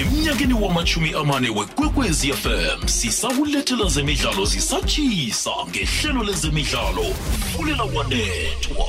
emnyakeni wamachumi amane wekwekwezi fm sisawulethela zemidlalo zisatshisa ngehlelo lezemidlalo. Fulela wanethwa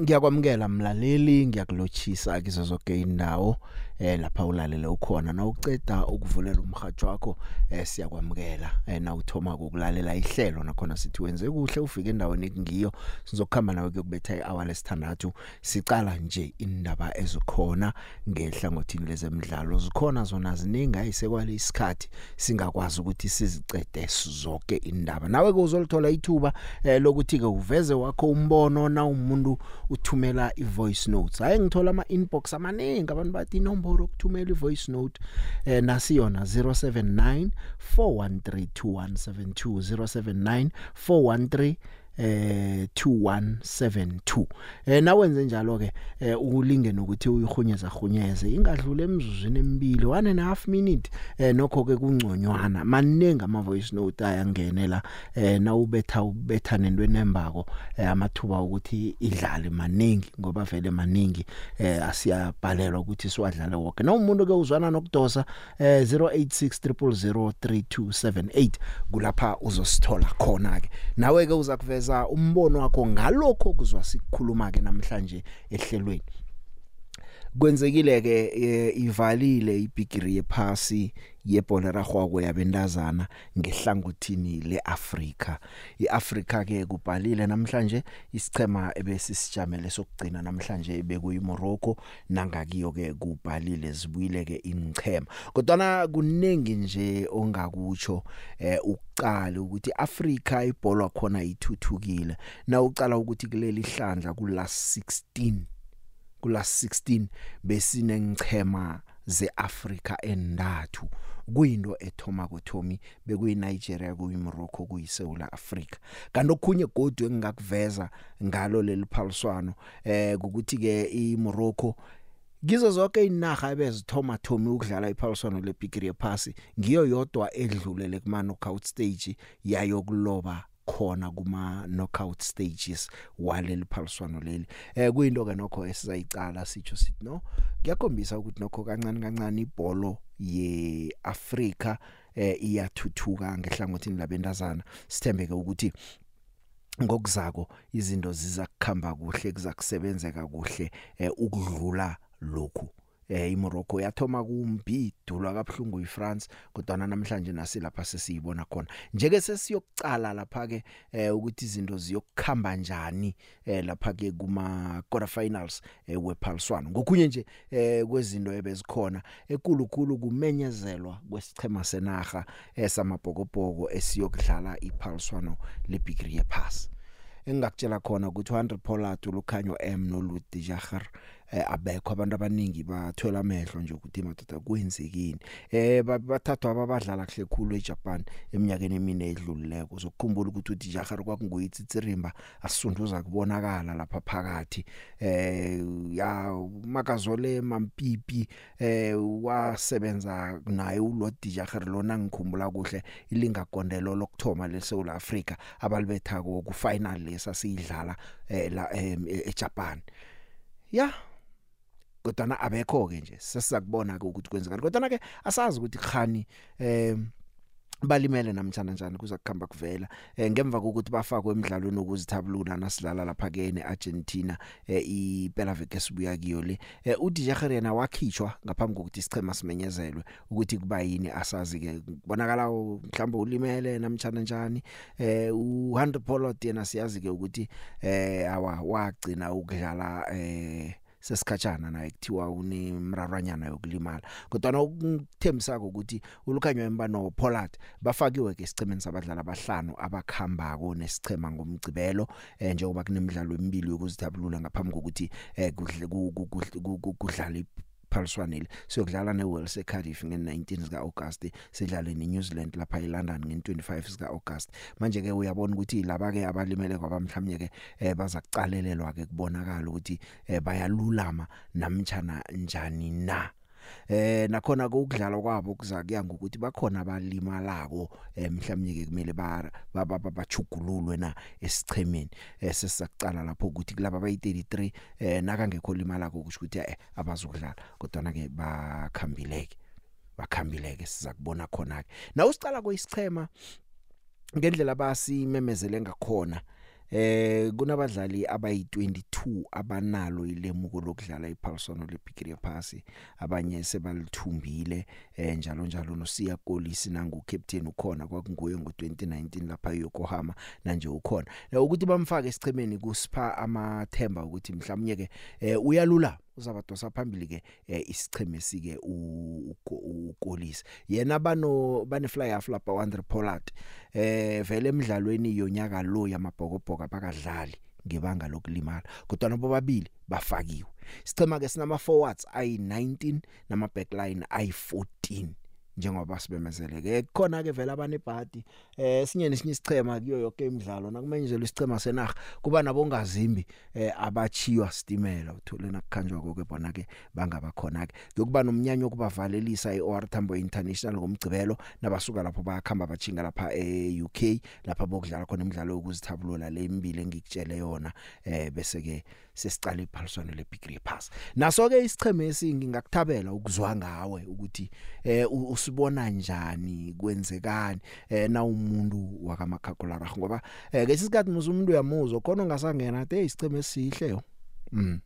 ngiyakwamukela mlaleli ngiyakulochisa kizo zonke indawo eh lapha ulalele ukhona. Na uceda ukuvulela umhajo wakho eh siyakwamukela. Eh na uthoma ukulalela ihlelo nakhona sithi wenze kuhle ufike endaweni ekungiyo. Sizokuhamba nawe kuyokubetha ihour lesithandathu. Sicala nje indaba ezikhona ngehlangothini lezemidlalo. Zikhona zona ziningi ayisekwale isikhathi singakwazi ukuthi sizicede zonke indaba nawe ke uzolithola ithuba eh, lokuthi ke uveze wakho umbono na umuntu uthumela ivoice notes. Hayi ngithola ama inbox amaningi. Abantu bathi inombolo ukuthumela ivoice note eh nasiyona 079 4132172 079 413 eh 2172 eh nawenze njalo ke eh ulinge nokuthi uyihunyeza hunyeze ingadlule emzuzwini emibili 1 and a half minute. Eh nokho ke kungconywana. Manenga ama voice note ayangenela eh na ubetha nento enembako eh, amathuba ukuthi idlale maningi ngoba vele maningi eh asiyabhalelwa ukuthi siwadlale wonke na umuntu ke uzwana nokudosa eh 0860003278 kulapha uzosithola khona ke nawe ke uza kuveza umbono wakho ngalokho kuzwa sikhuluma ke namhlanje ehlelweni. Kwenzekile ke e, ivalile ibigiri yephasi yebhola ragwako yabentazana ngehlangothini leAfrika. iAfrika ke kubhalile namhlanje isichema ebesisijamele sokugcina namhlanje bekuyiMorocco nangakiyo ke kubhalile zibuyile ke ingchema kodwa kunengi nje ongakutsho eh uqala ukuthi Afrika ibhola khona ithuthukile. Na uqala ukuthi kuleli hlandla kula 16 kula 16 besinengchema zeAfrika endathu kuyinto ethoma kuthomi bekuyi Nigeria kuyi Morocco kuyi South Africa. Kanti okhunye godu engingakuveza ngalo leli phaliswano eh ukuthi ke iMorocco Gizo zonke inaga ebezithoma thomi ukudlala iphaliswano lebigiri yephasi ngiyo yodwa edlulele kuma knockout stage yayokuloba khona kuma knockout stages waleli phaliswano leli. Eh kuyinto ke nokho esizayicala sitsho sithi no kuyakhombisa ukuthi nokho kancane kancane ibhola yeAfrika eh iyathuthuka ngehlangothini labentazana. Sithembeke ukuthi ngokuzako izinto ziza kukhamba kuhle kuzakusebenzeka kuhle eh, ukudlula lokhu. Eh iMorocco yathoma kumbidulwa kaBhlungu yiFrance kodwa namhlanje nasi lapha sesiyibona khona. Njeke sesiyokucala lapha ke eh ukuthi izinto ziyokukhamba njani eh lapha ke kuma quarter finals eh wephaliswano ngokunye nje eh kwezinto ebezikhona ekulukulu kumenyezelwa kwesichema senaga esamabhokobhoko esiyokudlala iphaliswano lebigiri yepass engakutshela khona ukuthi 100 Pollard uLukhanyo M noLudi eh, abekho abantu abaningi bathola amehlo nje ukuthi madoda kwenzekini eh bathathwa ababadlala kuhle khulu eJapan eminyakeni emine edlulileko. Uzokukhumbula ukuthi uthi Jahar kwakunguyitsitsimba asunduza kubonakala lapha phakathi. Eh ya makazole mampipi eh wasebenza naye uLodi Jahar lona ngikhumbula kuhle ilingagondelo lokthoma leSouth Africa abalibetha ku final lesasiyidlala eh la eJapan. Ya kodwa abekho ke nje sesizakubona ke ukuthi kwenzekani. Kodwa ke asazi ukuthi khani eh balimele namtjana njani kuza kukhamba kuvela. Eh, ngemva kokuthi bafakwe emidlalweni okuzithabulula nasidlala lapha ke neArgentina eh, iphela veke sibuya kiyo le eh, uDJ yena wakhitshwa ngaphambi kokuthi isichema simenyezelwe ukuthi kuba yini asazi ke bonakala mhlawumbe ulimele namtjana njani. Eh u100 Pollard yena siyazi ke ukuthi eh awa wagcina ukudlala eh sesikhatshana naye kuthiwa unemraranyana yokulimala. Kodwa ukuthembisako ukuthi ulukhanywa embano Pollard bafakiwe ke isicemeni sabadlali abahlanu abakhambako nesichema ngomgcibelo eh, njengoba kunemidlalo emibili yokuzithabulula ngaphambi kokuthi eh, kudlala phaliswanele siyokudlala neWales eCardiff nge19 zika August sidlale neNew Zealand lapha eLondon nge25 zika August manje ke uyabona ukuthi laba ke abalimele kwabamhlanje ke eh, baza kucalelelwa ke kubonakala ukuthi eh, bayalulama namtjana njani na. Eh nakhona ukudlala kwabo kuza kuya ngokuthi bakhona abalimalako eh mhlawumnye ke kumele ba bachugululwe na esichemeni eh sesizacala lapho ukuthi kulabo abayi33 eh nakangekho limalako kusho ukuthi eh abazokudlala. Kodwa ke bakhambileke bakhambileke siza kubona khona ke na usicala koyisichema ngendlela basimemezele ngakhona eh kunabadlali abayi22 abanalo ilemuko lokudlala iPaulson lePickering Pass abanye sebalithumbile eh njalo njalo. noSiya Kolisi nangu captain ukhona kwakunguye ngo2019 lapha eYokohama manje ukhona. Ukuthi bamfake esichemeni kusipha amathemba ukuthi mhlawumnye ke eh uyalula uzabadosa phambili ke eh, isicheme sike ukolisi yena bano bane fly off lapha Andre Pollard eh vele emidlalweni yonyaka lo yamabhokobhoka bakadlali ngebanga lokulimala kodwa nabo babili bafakiwe. Sichema ke sinama forwards ayi19 nama backline ayi14 njengoba sibemezele ke khona ke vela abanebhadi eh sinye nesinye isichema kuyo yonke imidlalo nakumenyezelwe isichema senaga kuba nabongazimbi eh abachiwa stimela uthole nakukhanjwa konke bona ke bangaba khona ke yokuba nomnyanyo okubavalelisa eOR Tambo International ngomgcibelo nabasuka lapho bayakhamba bachinga lapha eUK lapha bokudlala khona imidlalo yokuzithabulula le imbili engikutshele yona eh bese ke sesicala iphaliswano leBig Pass. Naso ke isicheme esingi ngakuthabela ukuzwa ngawe ukuthi eh usibona njani kwenzekani eh na umuntu wakamakhakulararha ngoba eh ngesikhathi musu umuntu uyamuzwa khona ungasangena ate isiceme esihle yo. Mm.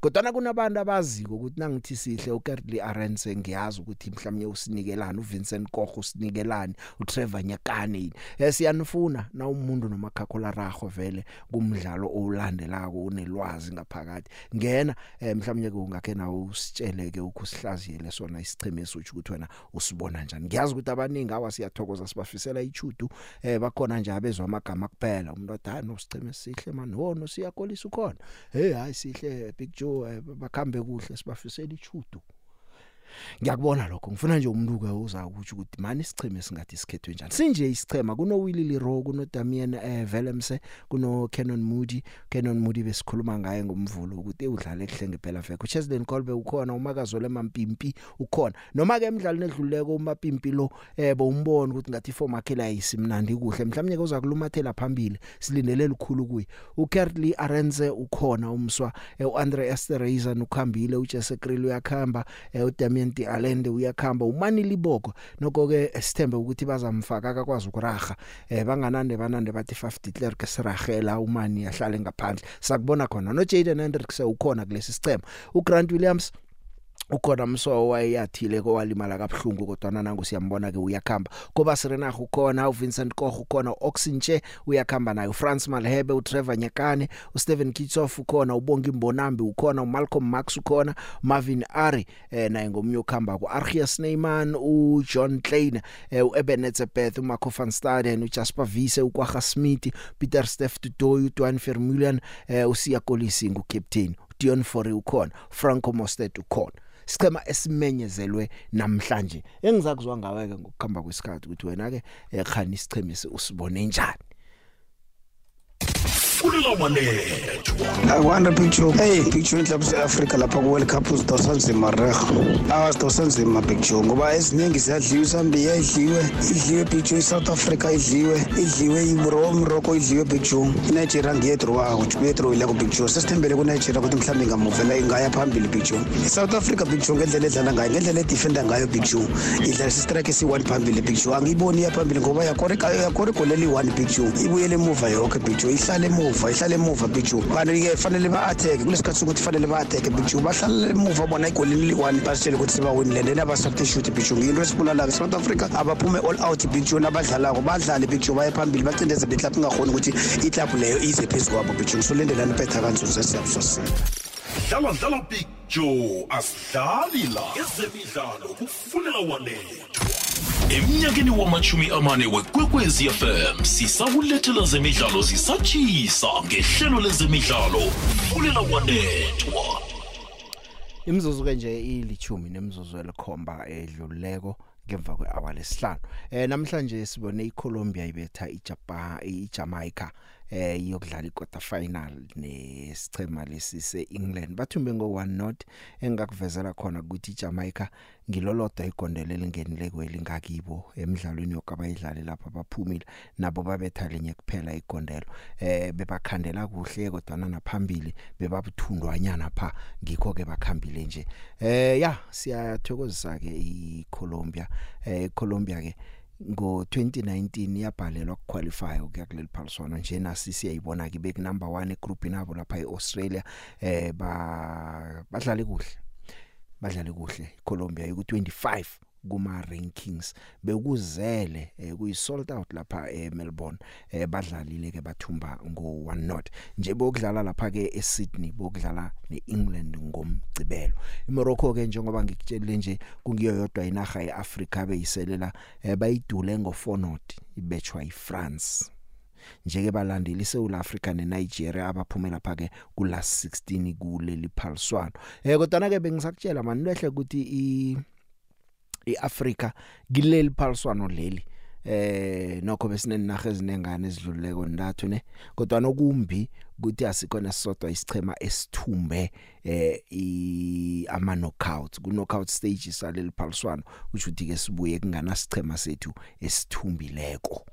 Kodwa kunabantu abaziko ukuthi nangithi sihle uKertley Arendse ngiyazi ukuthi mhlawumnye usinikelana uVincent Koch usinikelana uTrevor Nyakane esiyanifuna na umuntu nomakhakhola raho vele kumdlalo olandelako unelwazi ngaphakathi. Ngena eh, mhlawumnye kungakena usitsheleke ukusihlaziyele sona isicheme sokuthi ukuthi wena usibona njani. Ngiyazi ukuthi abaningi awasiyathokoza sibafisela ichudu eh bakhona nje abezwa amagama kuphela. Umuntu othi hayi nosicheme sihle man. Ho no siyakolisa ukhona. Hey hayi sihle Big Joe bakhambe kuhle sibafisela ichudu ngiyakubona lokho ngifuna nje umuntu ke uza ukuthi ukuthi mani isicheme singathi sikhethwe njani? Sinje isichema kuno Willie Leroy kuno Damian eh, Velemse kuno Canon Moody. Canon Moody besikhuluma ngaye ngomvulo ukuthi udlala ehle ngempela veke uCheslin Kolbe ukhona umakazole mampimpi ukhona. Noma ke emidlalweni edluleko umapimpi lo eh bowumbona ukuthi ngathi form yakhe la yisimnandi kuhle. Mhlawumnye kuza kulumathela phambili silindele likhulu kuyi uKertley Arenze ukhona umswa eh, uAndre Esterhazy ukhambile uJesse Krill uyakhamba eh, uDamian Clement Alende uyakhamba umani liboko. Nokho ke sithembe ukuthi bazamfaka akakwazi ukuraga eh banganande banande bathi 50 Clerk siragela umani yahlale ngaphandle. Sakubona khona no Jaden Hendricks ukhona kulesi sicema. uGrant Williams ukhona mso wayathile kowalimala kabhlungu kodwa nanangu siyambona ke uyakhamba. Kuba Serenach ukhona uVincent Koch ukhona uOxinche uyakhamba naye uFrance Malhebe uTrevor Nyakane uSteven Kitsoff ukhona ubonga imbonambi ukhona uMalcolm Max ukhona Marvin Ari eh naye ngomnye ukhamba kuArchias Neyman uJohn Klein eh uEbenezer Beth uMarco van Staden uJasper Vise uKwaga Smith Peter Steff Tudoy uDwan Vermeulen eh uSiya Kolisi ngucaptain Dion Fore ukhona Franco Mostet ukhona. Sichema esimenyezelwe namhlanje. Engizakuzwa ngawe ke ngokukhamba kwesikhathi ukuthi wena ke ekhani isichemisi usibone njani? Kulela wanethwa akwanda picture hey picture inhlaba se-afrika lapha ku-world cup uzidosa nzima reha awazidosa nzima picture ngoba eziningi ziyadliwa isambia idliwe idliwe picture i-south africa idliwe idliwe imorocco idliwe picture inigeria ngiyedrowa ukuthi kuyedrowileko picture sesithembele kunigeria ukuthi mhlawumbe ingamuvela ingaya phambili picture i-south africa picture ngendlela edlala ngayo ngendlela edefenda ngayo picture idlala sistrike esi-one phambili picture angiyiboni iya phambili ngoba yakora igoleli i-one picture ibuyele emuva yonke picture ihlale emuva. Ihlale emuva picture kanti-ke fanele ba-atheke kulesikhathi sokuthi fanele ba-atheke picture bahlala emuva bona egolini li-one basitshele ukuthi sibawinile. Then abasubstitute picture ngiyinto esibulala-ke south africa abaphume all out picture nabadlalako. Badlale picture baye phambili bacindeze beklab ingakhoni ukuthi iklabhu leyo ize phezu kwabo picture solindelani impetha kanzuzo esiyabusosini dlala dlala picture asidlali la. Ezemidlalo kufunela wanethwa. Emnyakeni wamachumi amane wekwekwezi fm sisakulethela zemidlalo zisatshisa ngehlelo lezemidlalo fulela wanethwa. Imzuzu ke nje ilithumi nemzuzu elikhomba edluleko ngemva kwehour lesihlanu. Eh namhlanje sibone iColombia ibetha iJapan iJamaica. Eh iyokudlala iquarter final nesichema lesi seEngland. Bathumbe ngo 1 not engakuvezela khona ukuthi iJamaica ngilolodwa igondelo elingenile kwelingakakibo emidlalweni yokabayidlale lapha baphumile nabo babetha lenye kuphela igondelo. Eh bebakhandela kuhle kodwa naphambili bebabuthundwanyana pha ngikho ke bakhambile nje. Eh ya siyathokozisa ke iColombia. Eh iColombia ke ngo 2019 yabhalelwa ukuqualify ukuya kuleli phaliswano nje nasi siyayibona ke bek number 1 egroupini abo lapha eAustralia eh ba badlale kuhle badlale kuhle. Colombia ku 25 kuma rankings bekuzele eh, kuyi sold out lapha eMelbourne eh, badlalile ke bathumba ngo 1 not. Nje bokudlala lapha ke eSydney bokudlala neEngland ngomgcibelo iMorocco ke njengoba ngikutshelile nje kungiyo yodwa inaga yeAfrica beyiselela eh, bayidule ngo 4 not ibetshwa iFrance njeke balandeli eSouth Africa neNigeria abaphumela lapha ke ku last 16 kuleli phaliswano. Eh kodwa ke bengisakutshela mani lehle ukuthi i iAfrica kileli phaliswano leli. Eh nokho besinenaga ezinengane ezidluleko ndathu ne kodwa nokumbi ukuthi asikhona sisodwa isichema esithumbe eh i ama knockout ku knockout stage saleli phaliswano uthi uthi ke sibuye kungana sichema sethu esithumbileko.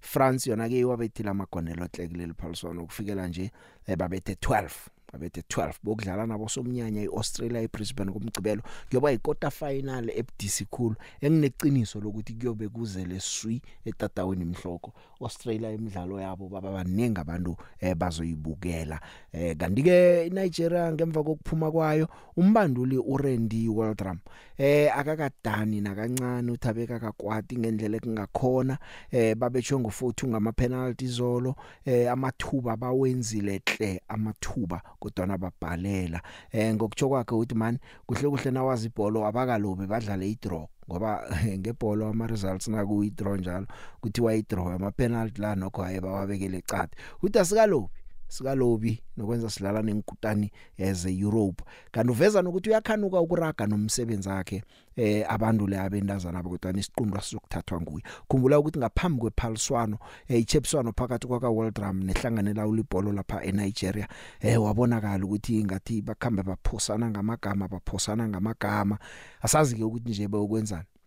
France yona ke wabethile amagonelo hlekile liphaliswano ukufikela nje babethe 12 babethe 12 bokudlala nabo somnyanya eAustralia eBrisbane kumgcibelo kuyoba iquarter final eBDC Khulu. Engineqiniso lokuthi kuyobe kuzele swi etatawini imhloko Australia imidlalo yabo baba baningi abantu eh, bazoyibukela. Eh, kanti ke Nigeria ngemva kokuphuma kwayo umbanduli uRandy Waldrum eh akakadani nakancane uthabeka kakwati ngendlela ekungakhona. Eh babetsho ngo40 ngama penalty zolo. Eh amathuba bawenzile hle amathuba kodwa nababhalela eh ngokutsho kwakhe uthi man kuhle kuhle nawazi ibhola abakalobe badlale idraw. Ngoba ngebhola ama results naku idraw njalo kuthiwa idraw ama penalty la nokho ayebawabekele ecade uthi asikalobi. Sikalobi nokwenza silala nenkutani eze Europe. Kanti uveza nokuthi uyakhanuka ukuraga nomsebenzi wakhe eh abantu le abendazana abakutani isiqundwa sizokuthathwa nguye. Khumbula ukuthi ngaphambi kwephaliswano eh ichepswano phakathi kwaka World Drum nehlanganela ulibholo lapha eNigeria eh wabonakala ukuthi ngathi bakhambe baphosana ngamagama baphosana ngamagama. Asazi ke ukuthi nje beyokwenzani.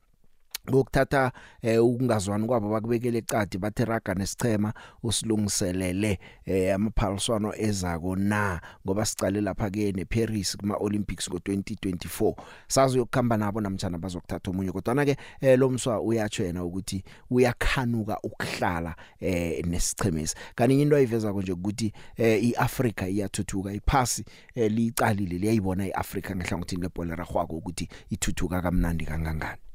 Ngokuthatha eh ukungazwani kwabo bakubekele ecadi bathe raga nesichema usilungiselele eh amaphaliswano ezako na? Ngoba sicale lapha ke neParis kuma Olympics ngo2024 sazi yokukhamba nabo namtjana bazokuthatha omunye kodwa ke eh, lo mswa uyatsho yena ukuthi uyakhanuka ukuhlala eh nesichemesi kanti into ayiveza konje ukuthi eh, iAfrica iyathuthuka iphasi eh, licalile liyayibona iAfrica ngehlangothini lebhola ragwako ukuthi ithuthuka kamnandi kangangani.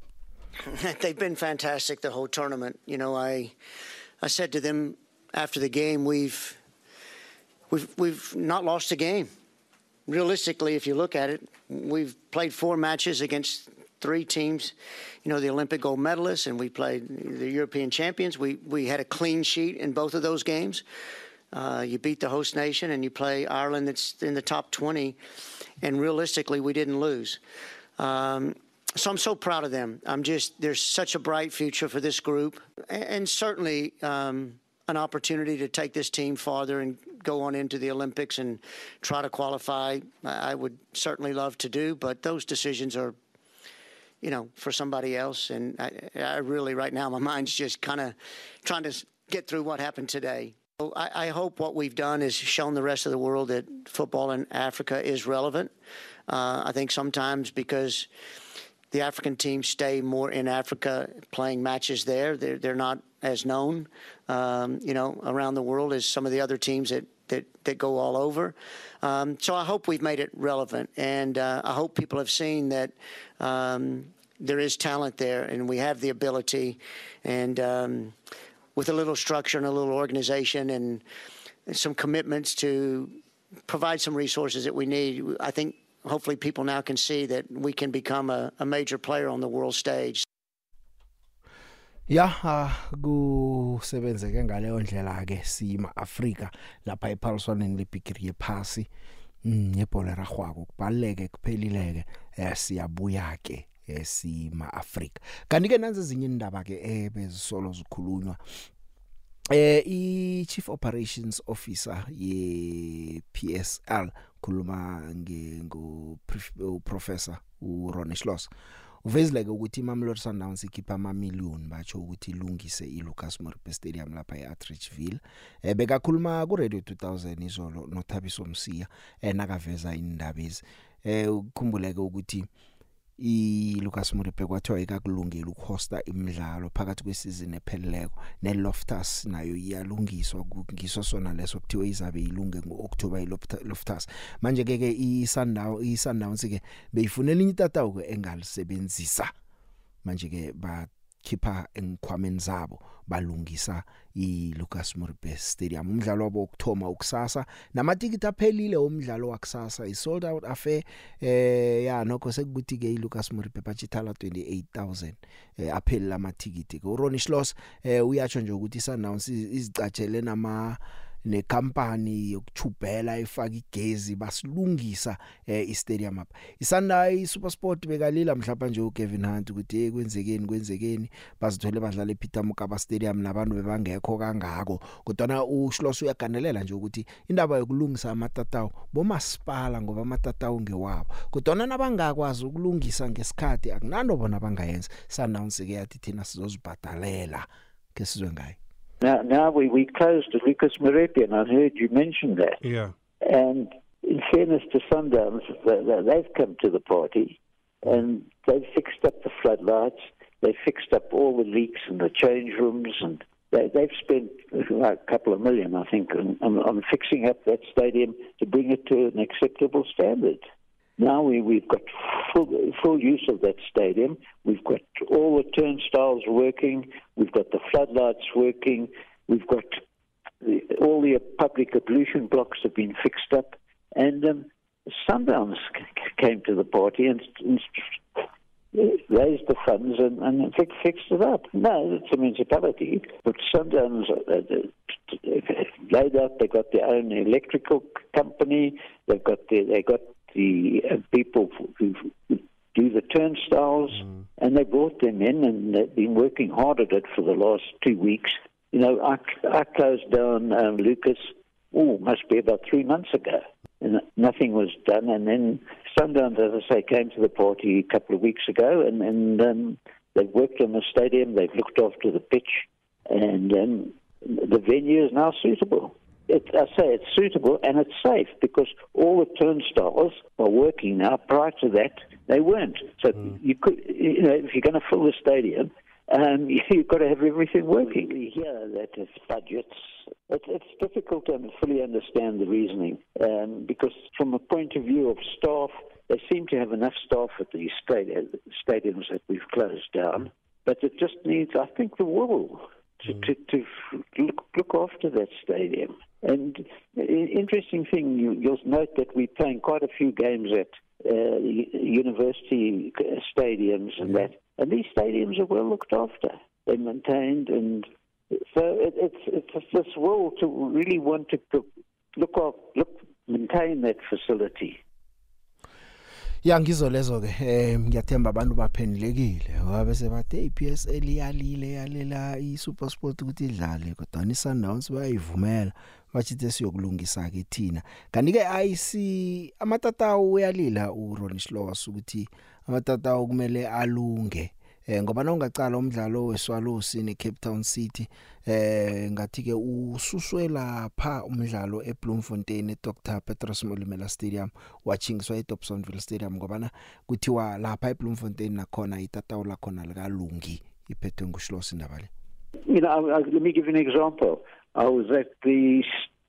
They've been fantastic the whole tournament. You know, I I said to them after the game, we've we've we've not lost a game. Realistically, if you look at it, we've played four matches against three teams. You know, the Olympic gold medalists, and we played the European champions. We we had a clean sheet in both of those games. Uh, you beat the host nation, and you play Ireland, that's in the top twenty. And realistically, we didn't lose. Um, so I'm so proud of them. I'm just there's such a bright future for this group, and, certainly um, an opportunity to take this team farther and go on into the Olympics and try to qualify. I would certainly love to do, but those decisions are, you know, for somebody else. And I, I really, right now, my mind's just kind of trying to get through what happened today. So I, I hope what we've done is shown the rest of the world that football in Africa is relevant. Uh, I think sometimes because the African teams stay more in Africa, playing matches there. They're they're not as known, um, you know, around the world as some of the other teams that that that go all over. Um, so I hope we've made it relevant, and uh, I hope people have seen that. Um, there is talent there, and we have the ability, and um, with a little structure and a little organization and some commitments to provide some resources that we need. I think hopefully people now can see that we can become a, a major player on the world stage. Ya kusebenzeke ngaleyo ndlela ke sima Africa lapha ephaliswaneni lebigiri yephasi nebhola ragwako kubaleke kuphelileke siyabuya ke esima Africa kanti ke nanze ezinye indaba ke ebezisolo zikhulunywa eh i chief operations officer ye PSL khuluma nge ngo professor u Ron Schloss. Uvezileke ukuthi iMamelodi Sundowns ikhipha ama million batsho ukuthi ilungise iLucas Moripe Stadium lapha eAtteridgeville eh bekakhuluma ku Radio 2000 izolo noThabiso Msiya eh nakaveza indaba ezi eh ukukhumbuleke ukuthi iLucas Moripe kwathiwa ikakulungela ukuhosta imidlalo phakathi kwesizini epheleleko neLoftus nayo iyalungiswa kungiso sona leso kuthiwe izabe ilunge ngoOctober iLoftus manje ke ke iSundown iSundowns ke beyifunela inyitatawu engalisebenzisa. Manje ke ba khipha engikhwameni zabo balungisa iLucas Moribe Stadium. Umdlalo wabo ukthoma ukusasa namatikiti aphelile umdlalo wakusasa isold out affair eh ya nokho sekuthi ke iLucas Moribe bachithala 28000 eh aphelile amatikiti ke uRonnie Schloss eh uyatsho nje ukuthi Sundowns izicatshele nama nekhampani yokuchubhela ifaka igezi basilungisa eh, istadium apha. Isanda iSuperSport bekalila mhlawumbe nje uKevin Hunt ukuthi hey kwenzekeni kwenzekeni. Bazithole badlala ePeter Mokaba Stadium nabantu bebangekho kangako. Kodwa uShloss uyaganelela nje ukuthi indaba yokulungisa amatatawu bomasipala ngoba amatatawu ngewabo. Kodwa nabangakwazi ukulungisa ngesikhathi akunando bona bangayenza. Sundowns ke yathi thina sizozibhadalela. Ke sizwe ngayo Now, now we, we closed at Lucas Meridian. I heard you mention that. Yeah. And in fairness to Sundowns, they've come to the party and they've fixed up the floodlights. They've fixed up all the leaks in the change rooms and they, they've spent a couple of million, I think, on, on, on fixing up that stadium to bring it to an acceptable standard. Now we, we've got full, full use of that stadium. We've got all the turnstiles working. We've got the floodlights working. We've got the, all the public ablution blocks have been fixed up. And um, Sundowns came to the party and, and raised the funds and, and fixed it up. No, it's a municipality, but Sundowns uh, laid out. They got their own electrical company. They've got their, they got the uh, people who do the turnstiles, mm. and they brought them in, and they've been working hard at it for the last two weeks. You know, I, I closed down um, Lucas, oh, must be about three months ago, and nothing was done. And then Sundowns, as I say, came to the party a couple of weeks ago, and, and um, they've worked on the stadium, they've looked after the pitch, and um, the venue is now suitable it, I say it's suitable and it's safe because all the turnstiles are working now. Prior to that, they weren't. So mm. you could, you know, if you're going to fill the stadium, um, you've got to have everything working. We hear that it's budgets. It's, it's difficult to fully understand the reasoning um, because, from a point of view of staff, they seem to have enough staff at the stadiums that we've closed down. But it just needs, I think, the will to, mm. to, to look, look after that stadium. And interesting thing, you, you'll note that we're playing quite a few games at uh, university stadiums and that, and these stadiums are well looked after. They're maintained, and so it, it's it's this will to really want to look off, look maintain that facility. Ya ngizolezo ke eh ngiyathemba abantu baphendulekile ngoba bese bathe iPSL iyalile yalela iSuperSport ukuthi idlale kodwa ni Sundowns bayivumela bachithi siyokulungisa ke thina. Kanti ke IC amatatawu uyalila uRonnie Slowas ukuthi amatatawu kumele alunge. Eh ngoba nongacala umdlalo weSwallows neCape Town City eh ngathi ke ususwe lapha umdlalo eBloemfontein eDr Petrus Molimela Stadium watchingiswa eDobsonville Stadium ngoba na kuthiwa lapha eBloemfontein nakhona itatawu la khona likalungi iphethwe nguShlosi indaba le You know, I, I, let me give you an example. I was at the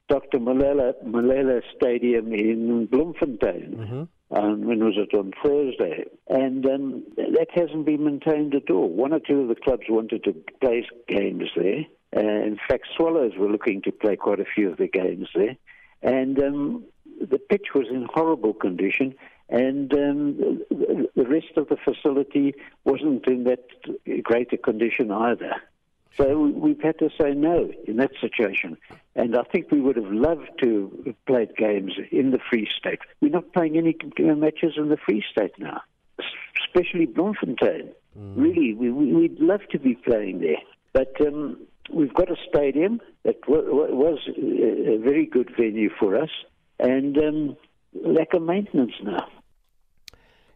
Dr. Malala, Malala Stadium in Bloemfontein. Mm-hmm. Um, when was it on Thursday? And um, that hasn't been maintained at all. One or two of the clubs wanted to play games there. Uh, in fact, Swallows were looking to play quite a few of the games there. And um, the pitch was in horrible condition, and um, the rest of the facility wasn't in that great a condition either. So we've had to say no in that situation. And I think we would have loved to have played games in the Free State. We're not playing any matches in the Free State now, especially Bloemfontein. Mm. Really, we, we'd love to be playing there. But um, we've got a stadium that w- w- was a a very good venue for us, and um, lack of maintenance now.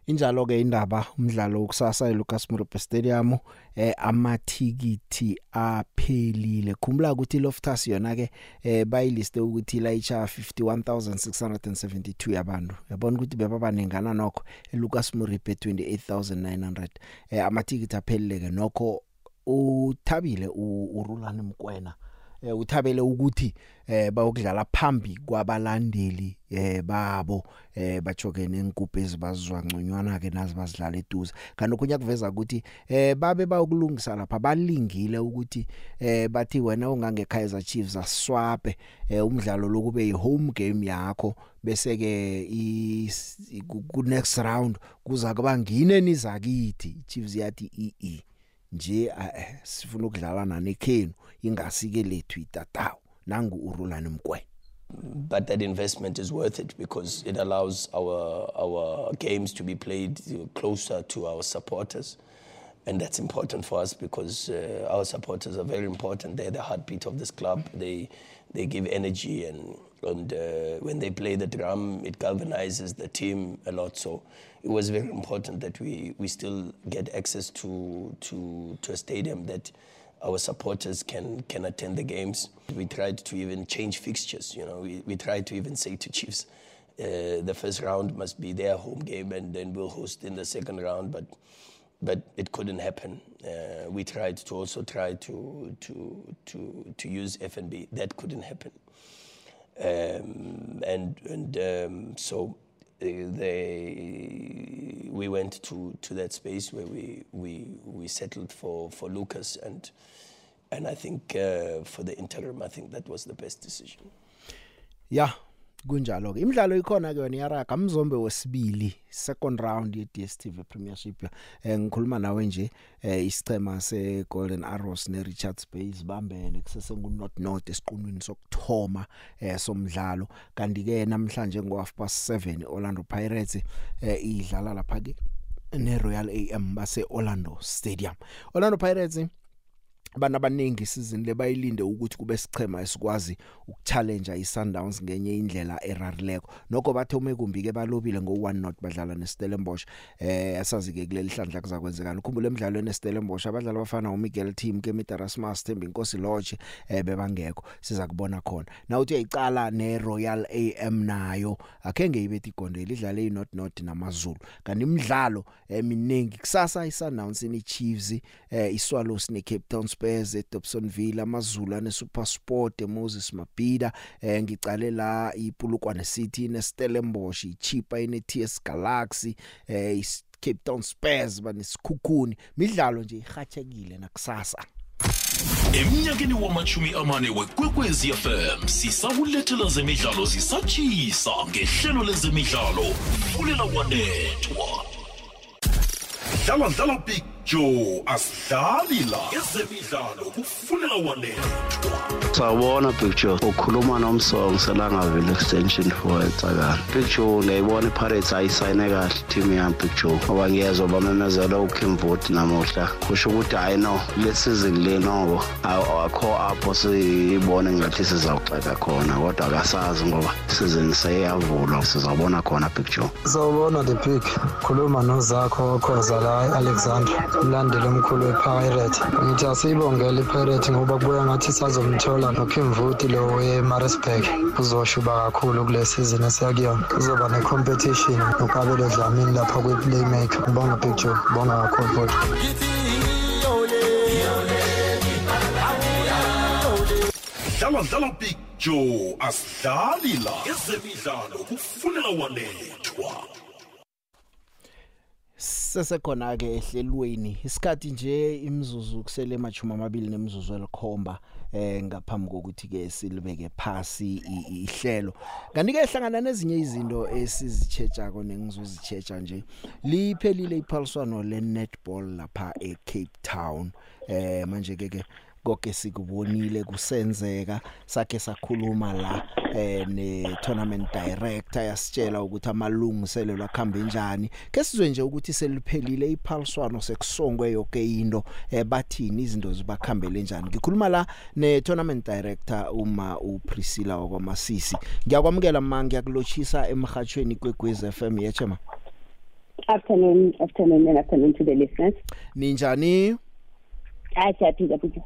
Injalo ke indaba umdlalo ukusasa eLucas Morope Stadium eh amathikiti aphelile. Khumbula ukuthi Loftus yona ke eh bayiliste ukuthi layicha 51672 yabantu. Yabona ukuthi bebabanengana nokho eLucas Morope 28900 eh amathikiti aphelile ke nokho uthabile urulani mkwena. eh uthabele ukuthi eh bayokudlala phambi kwabalandeli eh babo. Eh bajoke nenkuphe ezibazizwa ngconywana ke nazi bazidlala eduze. Kanti kunya kuveza ukuthi eh babe bayokulungisa lapha balingile ukuthi eh bathi wena ungange Kaizer Chiefs aswape eh umdlalo lokube ihome game yakho. Bese ke ku next round kuza kuba ngine nizakithi Chiefs yathi ee nje sifuna ukudlala nanekhenu ingasike lethu itatawu nangu urulani mkwena. But that investment is worth it because it allows our our games to be played closer to our supporters. And that's important for us because uh, our supporters are very important they're the heartbeat of this club they they give energy and and uh, when they play the drum it galvanizes the team a lot so it was very important that we we still get access to to to a stadium that our supporters can can attend the games. We tried to even change fixtures. You know, we, we tried to even say to Chiefs, uh, the first round must be their home game, and then we'll host in the second round. But but it couldn't happen. Uh, we tried to also try to to to to use FNB. That couldn't happen. Um, and and um, so they we went to to that space where we we we settled for for Lucas and and I think uh, for the interim I think that was the best decision yeah kunjalo ke imidlalo ikhona ke yona yaraga mzombe wesibili second round ye DStv Premiership. Eh ngikhuluma nawe nje eh isicema se Golden Arrows ne Richards Bay sibambene kusese ngu North North esiqunwini sokthoma eh somdlalo. Kanti ke namhlanje ngo half past 7 Orlando Pirates eh idlala lapha ke ne Royal AM base Orlando Stadium. Orlando Pirates abantu abaningi isizini le bayilinde ukuthi kube sichema esikwazi ukuchallenge iSundowns ngenye indlela erarileko. Nokho bathe umekumbi ke balobile ngo1 not badlala neStellenbosch eh asazi ke kuleli hlandla kuzakwenzekana ukhumbule emidlalweni neStellenbosch abadlali abafana uMiguel Team ke Mitarasmas Thembi Inkosi Lodge eh bebangekho. Siza kubona khona. Na uthi uyicala neRoyal AM nayo. Akenge ibethi igondela idlale iNot Not namaZulu. Kanti imidlalo eminingi kusasa iSundowns ni Chiefs eh iSwallows neCape Town Spurs eDobsonville amaZulu ane SuperSport eMoses Mabhida eh ngicale la iPulukwane City neStellenbosch iChipa ine TS Galaxy eh Cape Town Spurs banesikhukhuni midlalo nje ihathekile nakusasa. Eminyakeni wamachumi amane wekwekwezi FM sisakulethela zemidlalo zisatshisa ngehlelo lezemidlalo. Fulela wanethwa dlala dlala picture asidlali la ezemidlalo kufunela wanethwa. Sawubona picture ukhuluma nomsong selangaville extension for ecakala picture ngiyayibona iPirates ayisayine kahle team yami picture ngoba ngiyezwa bamemezela uKimvote namuhla. Kusho ukuthi hayi no le season le noko akho apho siyibone ngathi sizawuxeka khona. Kodwa akasazi ngoba season seyavulwa sizabona khona picture Sawubona the pick khuluma nozakho okhoza la Alexander. Umlandeli omkhulu wePirate. Ngithi asiyibongela iPirate ngoba kubuya ngathi sazomthola noKimvuti lo weMaritzburg uzoshuba kakhulu kule season esiyakuyona kuzoba necompetition nokabelo Dlamini lapha kwe-playmaker ngibonga Big Joe ngibonga kakhulu futhi. Dlala dlala picture asidlali la. Ezemidlalo kufunela wanethwa. Sesekhona ke ehlelweni isikhathi nje imizuzu kusele emachuma amabili nemizuzu elikhomba eh ngaphambi kokuthi ke silibeke phasi ihlelo. Kanti ke hlangana nezinye izinto esizichejako nengizozichecha nje liphelile iphaliswano le netball lapha eCape Town. Eh manje ke ke konke sikubonile kusenzeka sakhe sakhuluma la eh ne tournament director yasitshela ukuthi amalungiselelo akhambe njani. Ke sizwe nje ukuthi seliphelile iphaliswano sekusongwe yonke into eh bathini izinto zibakhambele njani. Ngikhuluma la ne tournament director uma uPriscilla wakwaMasisi. Ngiyakwamukela manje ngiyakulochisa emhathweni kweGwez FM yechema Afternoon, afternoon and afternoon to the listeners. ninjani? Hayi siyaphila futhi.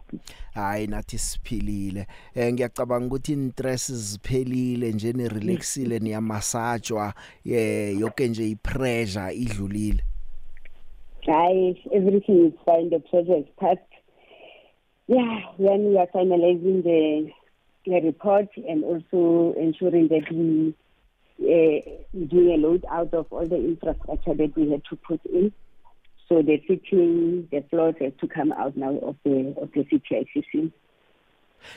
hayi nathi siphilile eh ngiyacabanga ukuthi instress ziphelile nje ne relaxile niyamasajwa eh yonke nje ipressure idlulile Hayi everything is fine the pressure is passed. Yeah, when we are finalizing the the report and also ensuring that we uh, doing a load out of all the infrastructure that we had to put in. So the fitting, the floors have to come out now of the of the CTICC.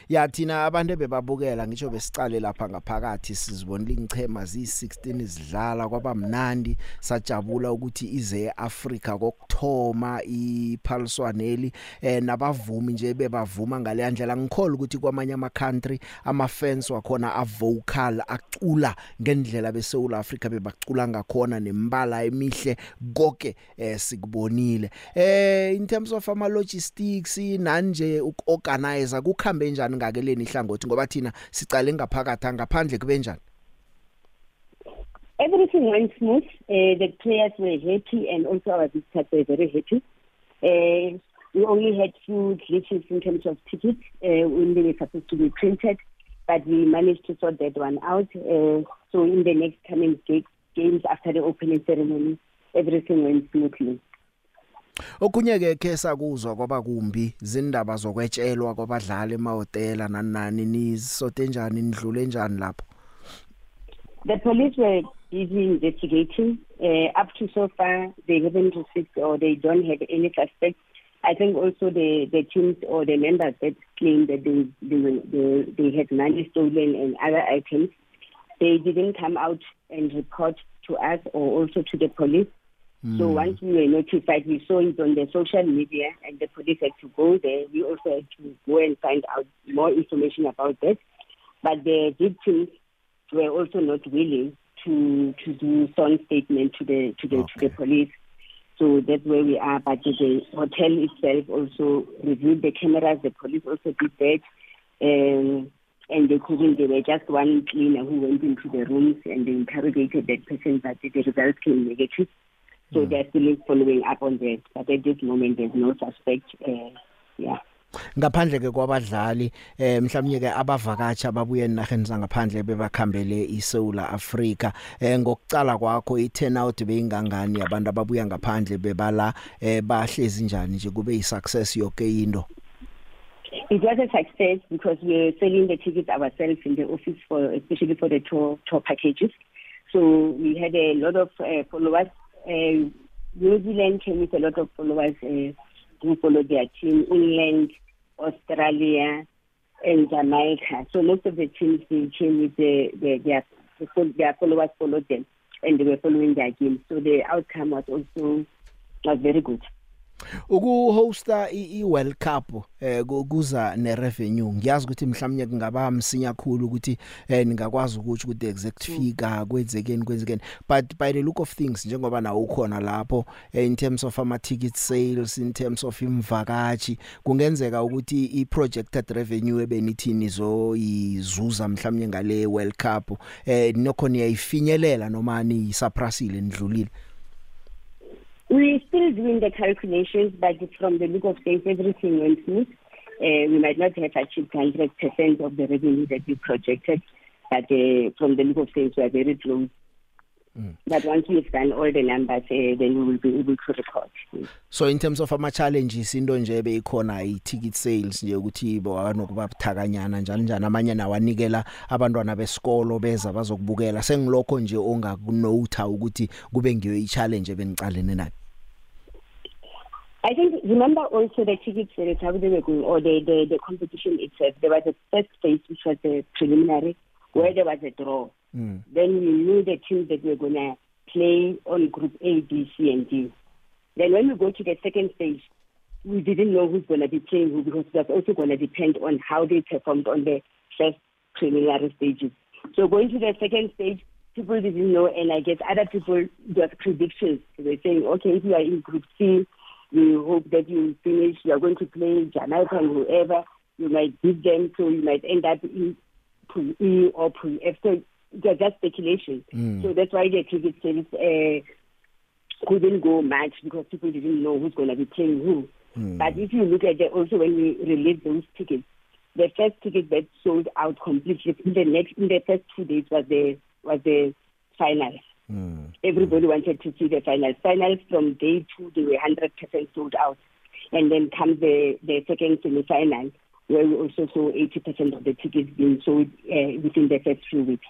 Ya thina abantu bebabukela ngisho besicale lapha ngaphakathi sizibonile ingchema zi16 izidlala kwabamnandi sajabula ukuthi ize eAfrika kokthoma iphaliswaneli eh nabavumi nje bebavuma ngale ndlela ngikholwa ukuthi kwamanye ama country ama fans wakhona a vocal acula ngendlela beSouth Africa bebacula ngakhona nembala emihle konke eh sikubonile. Eh in terms of ama logistics nanje ukorganize kukhambe njani ngakeleni ihlangothi ngoba thina sicale ngaphakathi ngaphandle kube njani Everything went smooth. Uh, the players were happy and also our visitors were very happy. Uh, we only had few glitches in terms of tickets uh, when they were supposed to be printed, but we managed to sort that one out. Uh, so in the next coming ga- games after the opening ceremony, everything went smoothly. Okunye ke ke sakuzwa kwaba kumbi zindaba zokwetshelwa kwabadlali emahotela nanani nisote njani nidlule njani lapho The police were busy investigating. Uh, up to so far, they haven't received or they don't have any suspects. I think also the, the teams or the members that claim that they, they, were- they, they had money stolen and other items, they didn't come out and report to us or also to the police. So once we were notified, we saw it on the social media and the police had to go there. We also had to go and find out more information about that. But the victims were also not willing to to do some statement to the to the to the police. So that's where we are. But the hotel itself also reviewed the cameras. The police also did that. Um, and they couldn't, there were just one cleaner who went into the rooms and they interrogated that person, but the results came negative. So they're still following up on that. But at this moment, there's no suspect. Uh, yeah. ngaphandle ke kwabadlali eh mhlawumnye ke abavakashi ababuye enaheni zangaphandle bebakhambele iSouth Africa eh ngokucala kwakho i-turnout beyingangani abantu ababuya ngaphandle bebala eh bahlezi njani nje kube yisuccess yonke into It was a success because we were selling the tickets ourselves in the office for, especially for the tour tour packages. So we had a lot of uh, followers. Uh, New Zealand came with a lot of followers uh, who followed their team. England, Australia, and Jamaica. So most of the teams they came with the, the, their their followers followed them, and they were following their games. So the outcome was also was very good. Ukuhosta iWorld Cup eh ku- kuza nerevenue. Ngiyazi ukuthi mhlawumnye kungaba msinya kakhulu ukuthi eh ningakwazi ukuthi ukuthi exact figure kwenzekeni kwenzekeni. But by the look of things njengoba nawo ukhona lapho eh, in terms of ama ticket sales in terms of imvakashi kungenzeka ukuthi i projected revenue ebenithini zo izuza mhlawumnye ngale World Cup eh nokho niyayifinyelela noma ni surpassile nidlulile. We're still doing the calculations, but from the look of things, everything went smooth. Uh, we might not have achieved 100% of the revenue that we projected, but uh, from the look of things, we are very close. But once we've done all the numbers, uh, then we will be able to report. so in terms of ama challenges into nje beyikhona i ticket sales nje ukuthi bawanokuba buthakanyana njalo njalo amanye nawanikela abantwana besikolo beza bazokubukela sengilokho nje ongakunotha ukuthi kube ngiyo i challenge benicalene nayo I think, remember also the ticket sales, how they were going, or the, the, the competition itself. There was a first phase, which was the preliminary, where there was a draw. Mm. Then we knew the teams that were going to play on group A, B, C, and D. Then when we go to the second stage, we didn't know who's going to be playing who because that's also going to depend on how they performed on the first preliminary stages. So going to the second stage, people didn't know, and I guess other people got predictions. They were saying, okay, if you are in Group C, we hope that you finish. You are going to play Jamaica and whoever. You might beat them, so you might end up in Pool E or Pool F. So they're just speculation. Mm. So that's why the cricket service uh, couldn't go much because people didn't know who's going to be playing who. Mm. But if you look at the, also when we released those tickets, the first ticket that sold out completely in the next in the first two days was the was the final. Mm. Everybody wanted to see the finals. Finals from day two they were hundred percent sold out. And then comes the, the second semi final where we also saw eighty percent of the tickets being sold uh, within the first few weeks.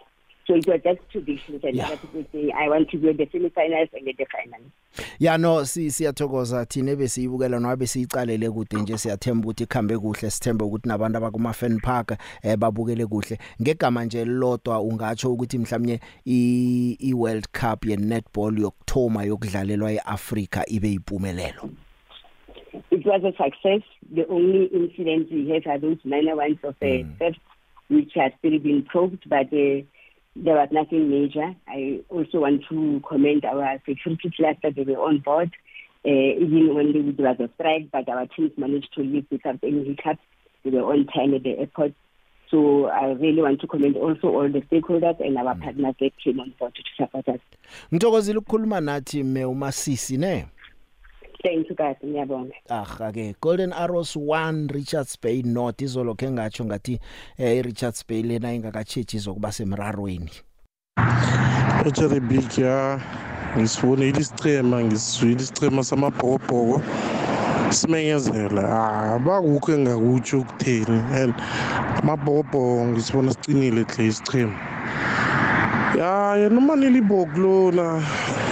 So it was just traditions and Yeah. other people saying I want to go the semi finals and then the finals. ya no si siyathokoza thina ebesiyibukela nobe siyicalele kude nje siyathemba ukuthi ikhambe kuhle sithembe ukuthi nabantu abakuma fan park eh babukele kuhle ngegama nje lodwa ungatsho ukuthi mhlawumnye i i World Cup ye netball yokthoma yokudlalelwa eAfrika ibe impumelelo It was a success. The only incidents we have are those minor ones of the mm. theft, which have still been probed, but uh, there was nothing major. I also want to commend our security cluster. They were on board, uh, even when there was a strike, but our teams managed to leave without any hiccups. They were on time at the airport. So I really want to commend also all the stakeholders and our mm. partners that came on board to support us. ngithokozile ukukhuluma nathi me umasisi ne Thank you guys. Ngiyabonga. aha ke Golden Arrows 1 Richards Bay North izolokho engatsho ngathi eh Richards Bay lena ingakachechi zokuba semrarweni Ejere Big ya ngisibonile isicema ngisizwile isicema samabhokobhoko simenyezela ah bakukho engakutsho ukutheni and amabhokobhoko ngisibona sicinile hle isicema ya yena umanili ibhoku lona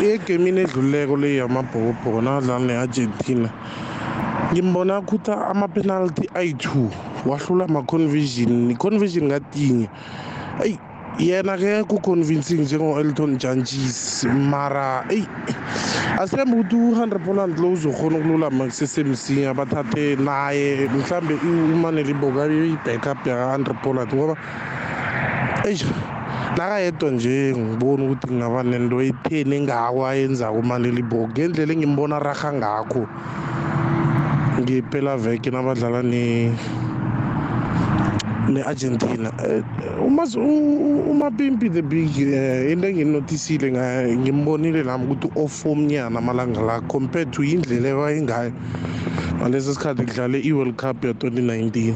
egemini edluleko le yamabhokobhoko nadlala ne-argentina ngimbona khutha ama-penalty ayi-two wahlula ama-convision i-convision ngatinye. Eyi yena ke ku-convincing njengo-elton judges mara eyi asembe ukuthi u-hundred poland lo uzokhona ukululama kusesemsinya bathathe naye mhlambe umanele iboka i-backup yaka-hundred poland ngoba eyi nakayedwa nje ngibona ukuthi kungaba nento etheni engako ayenzako umanele iboka ngendlela engimbona raha ngakho ngephela veke nabadlala ne ne-argentina. Um umapimpi the big um into enginotisile ngaye ngimbonile nami ukuthi ofomnyana amalanga la compared to indlela ewayengayo ngalesi sikhathi kudlale i-world cup ya-2019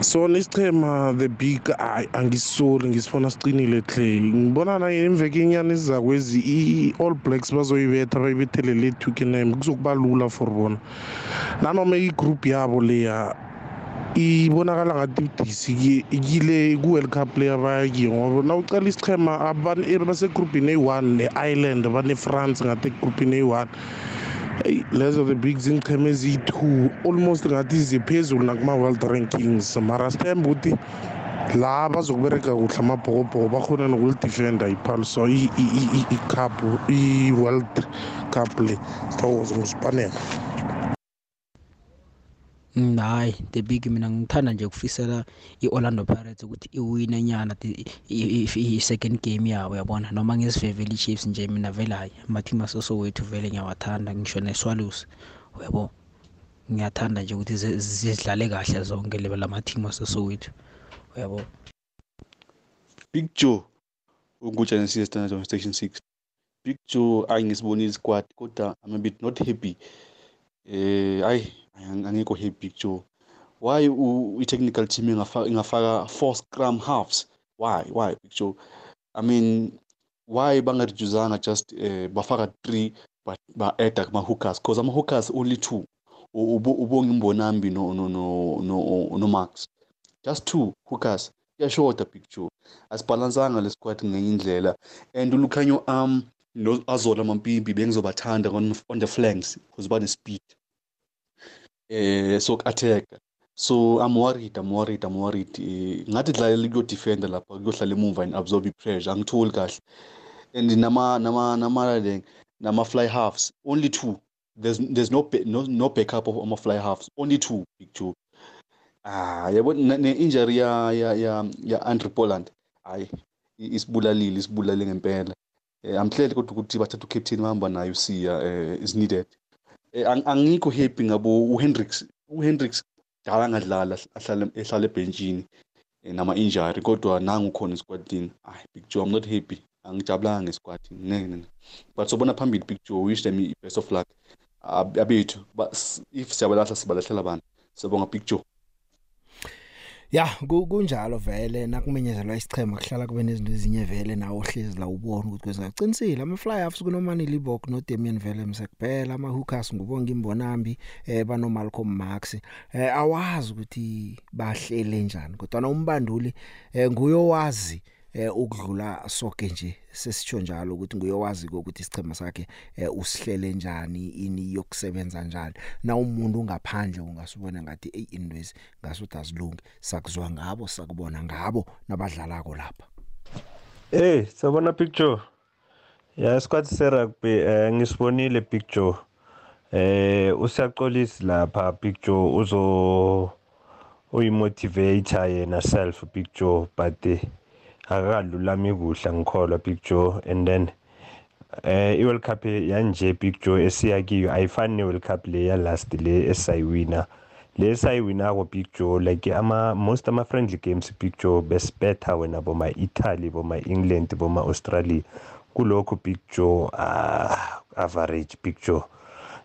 sona isichema the big hayi angisisoli ngisifuna siqinile hle ngibona naimveke inyana ezizakwezi i-all blacks bazoyibetha bayibethele le twickenham kuzokuba lula for bona. Nanoma igroup yabo leya ibonakala ngathi udisi kile ku-world cup leya bayakiyo ngoba na ucala isichema basegrupini eyi-one ne-ireland bane-france ngathi egrupini eyi-one. Eyi lezo the big zingichema eziyi-two almost ngathi ziphezulu nakuma-world rankings. Mara sithemba ukuthi la bazokubereka kuhle amabhokobhoko bakhona nokulidefenda iphalso icup i-world cup le sithokoze ngosipanela Mm, hayi the big mina ngithanda nje ukufisela i-orlando pirates ukuthi iwine nyana i-second game yabo yabona? Noma ngizivevele i-chiefs nje mina vele hayi amathim asosowethu vele ngiyawathanda ngisho ne-swallows. Uyabo? Ngiyathanda nje ukuthi zidlale kahle zonke lebe lamathim asosowethu uyabo? Big joe ungutshanisile standard on station six. Big joe ayi ngisibonile squad kodwa i'm a bit not happy. Eh ayi angekho happy Joe. Why i-technical team ingafaka four scrum halves? Why why Joe? I mean why bangarijuzanga just uh, bafaka three but ba-adda kuma-hookers because ama-hookers only two. Ubonga imbonambi no, no, no, no, no max just two hookers. Kuyashoda big joe. Asibhalansanga le squad ngenye indlela. And ulukhanyo um no azola mampimpi bengizobathanda on, on the flanks because bane-speed. Eh soku-attack so i'm worried i'm worried i'm worried. Eh, ngathi dlalela kuyodefenda lapha kuyohlala emuva and absorb i-pressure. Angitholi kahle. And nama nama nama nama fly halves only two. There's there's no ba- no no backup of ama fly halves only two big joe. Ah yabo ne ne injury ya ya ya ya Andre Poland hayi i- isibulalile isibulale ngempela. Eh amhlele kodwa ukuthi bathatha ucaptain bahamba nayo siya eh is needed. eh ang- angikho happy ngabo uHendricks uHendricks dala ngadlala ahlala ehlala ebenchini eh, nama injury kodwa nangu khona esquadini ah big joe i'm not happy. Angijabulanga ngesquad ne ne but sobona phambili big joe wish them i- best of luck Ab- abethu. Ba- s- if siyabalahla sibalahlela abantu. Sibonga big joe. Ya ku- kunjalo vele nakumenyezelwa isichema kuhlala kube nezinto ezinye vele nawo hlezi la ubona ukuthi kwenza qinisile ama fly halves kunomani Libok no Damian Williams kuphela ama hookers ngubonga imbonambi eh bano Malcolm Marx eh awazi ukuthi bahlele njani kodwa umbanduli eh nguyowazi eh ukudlula sonke nje sesitsho njalo ukuthi nguyowazi ukuthi isichema sakhe eh, usihlele njani ini yokusebenza njani na umuntu ungaphandle ungasubona ngathi ey indwezi ngasuthi azilungi sakuzwa ngabo sakubona ngabo nabadlalako lapha Hey, sabona picture. Ya squad se rugby eh ngisibonile picture. Eh usiyaxolisa lapha picture uzo uyimotivator yena self picture but eh, akakalulami kuhle ngikholwa picture and then eh i-World Cup yanje picture esiya kiyo ayifani ne-World Cup le ya last le esayiwina le esayiwina ko picture like ama most ama friendly games picture besibetha wena boma Italy boma England boma Australia. Kulokho picture ah average picture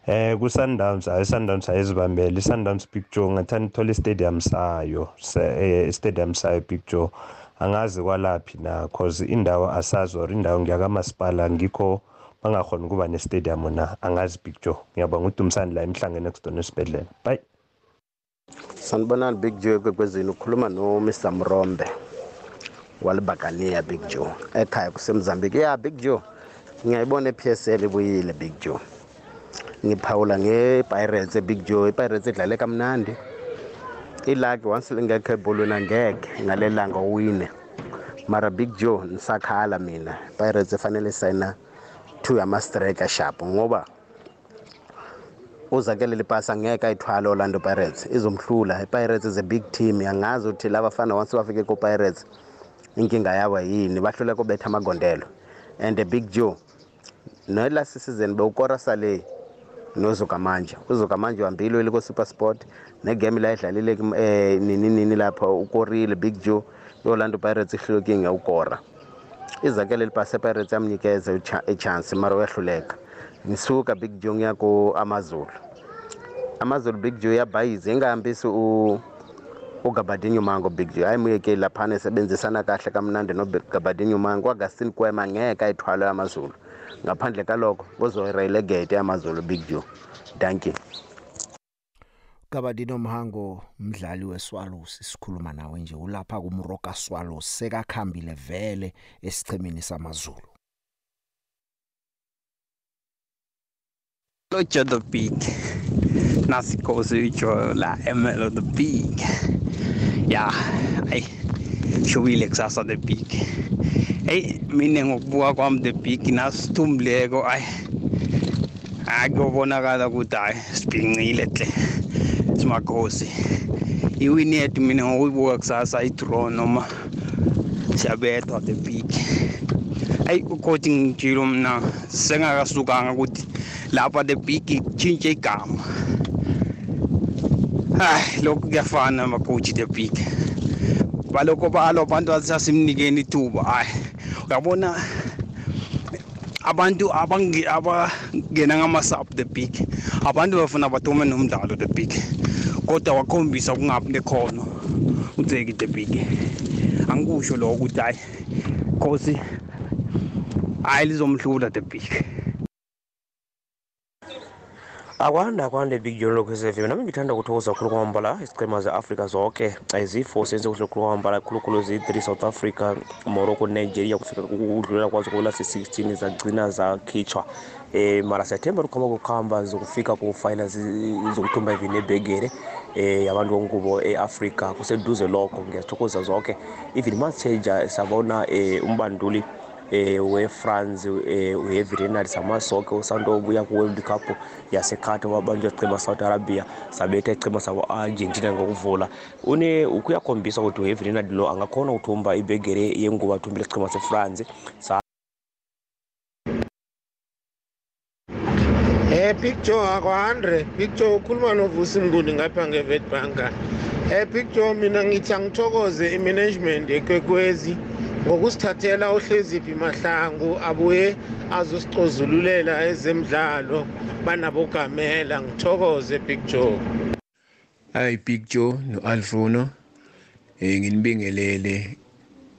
eh ku Sundowns ay Sundowns ayizibambele. Sundowns picture ngathanda ithola stadium sayo eh, stadium sayo picture angazi kwalaphi na cause indawo asazi or indawo ngiyakamasipala ngikho bangakhona ukuba ne-stadium na. Angazi picture ngiyabonga udumisani la emhlangene next esibhedlela. Bye. Sanibonani big joe kwekwezini ukhuluma no-mr mrombe walibakaniya big joe. Ekhaya kusemzambiki. Ya big joe ngiyayibona i-psl ibuyile big joe. Ngiphawula nge-pirates big joe. I-pirates idlale kamnandi. Ilaki once lingekho ebholweni angeke ngale langa uwine mara big joe nisakhala mina. Pirates efanele sayina two yama-striker sharp ngoba uzakele lipasi angeke ayithwale orlando pirates izomhlula. I-pirates is a big team angazi ukuthi laba bafana once bafike ku-pirates inkinga yabo yini? Bahlule kubetha amagondelo. And big joe nelast season bewukora sale nozukamanje uzukamanje wambili wele ko-super sport negame la edlalile um nini nini lapha ukorile big joe i-orlando pirates ihlukinga ukora. Izakele lipasi epirates yamnikeza ichance mara uyahluleka. Ngisuka big joe ngiya ku-amazulu amazulu big joe yabayize ingahambisi ugabadinho mango big joe. Ayimuyekeli laphana esebenzisana kahle kamnandi nogabadinho mango uagustin kwema ngeke ayithwale amazulu ngaphandle kalokho kuzoyirelegate amazulu big joe thank you Kabadino Mhango umdlali weSwallows sikhuluma nawe nje ulapha kumroka Swallows sekakhambile vele esichemini samaZulu Lojo the Big. Nasikosi utsho la Emelo the Big. Ya, ayi shubile kusasa the Big. Hey, mina ngokubuka kwami the Big nasithumbileko ayi akubonakala ukuthi hayi sibhincile hle simakhosi. Iwini yethu mina ngokuyibuka kusasa i-draw noma siyabethwa the big ayi ukhoti ngitshilo mna sengakasukanga ukuthi lapha the big tshintshe igama. Hayi lokhu kuyafana makochi the big balokho balo abantu asasimnikeni ithuba hayi uyabona abantu abange- abangena ngama-sub the big. Abantu bafuna bathume nomdlalo the big. Kodwa wakhombisa ukungabi nekhono udzeki the big. Angikusho lokho ukuthi hayi khosi hayi lizomhlula the big. Akwanda kwande big john lokhu sfm nami ngithanda ukuthokoza kakhulu kwamambala isichema ze-afrika zonke ziyi-four senze kuhle khulu kwamambala khulukhulu ziyi-three south africa morocco nigeria kufika ukudlulela kwazo kulast 16 zagcina zakhitshwa um mara siyathemba ukukhamba kokuhamba zokufika ku-finals zokuthumba even ebhegere um yabantu bongubo e-afrika kuseduze lokho. Ngiyazithokoza zonke even masitshenja sabona um umbanduli eh weFrance uHeavy Renard samasoke usanto ubuya ku World Cup yaseQatar wabanjwa isichema Saudi Arabia sabetha isichema sabo Argentina ngokuvula. Une ukuyakhombisa ukuthi uHeavy Renard lo angakhona ukuthumba ibhegere yenguba athumbile isichema seFrance Eh picture akwa100 picture ukhuluma novusi Mnguni ngapha ngeWitbank. Eh picture mina ngithi angithokoze imanagement ekwekwezi ngokusithathela uhleziphi mahlangu abuye azosicozululela ezemidlalo banabogamela ngithokoze picture. Hayi Big Joe noAlfono eh nginibingelele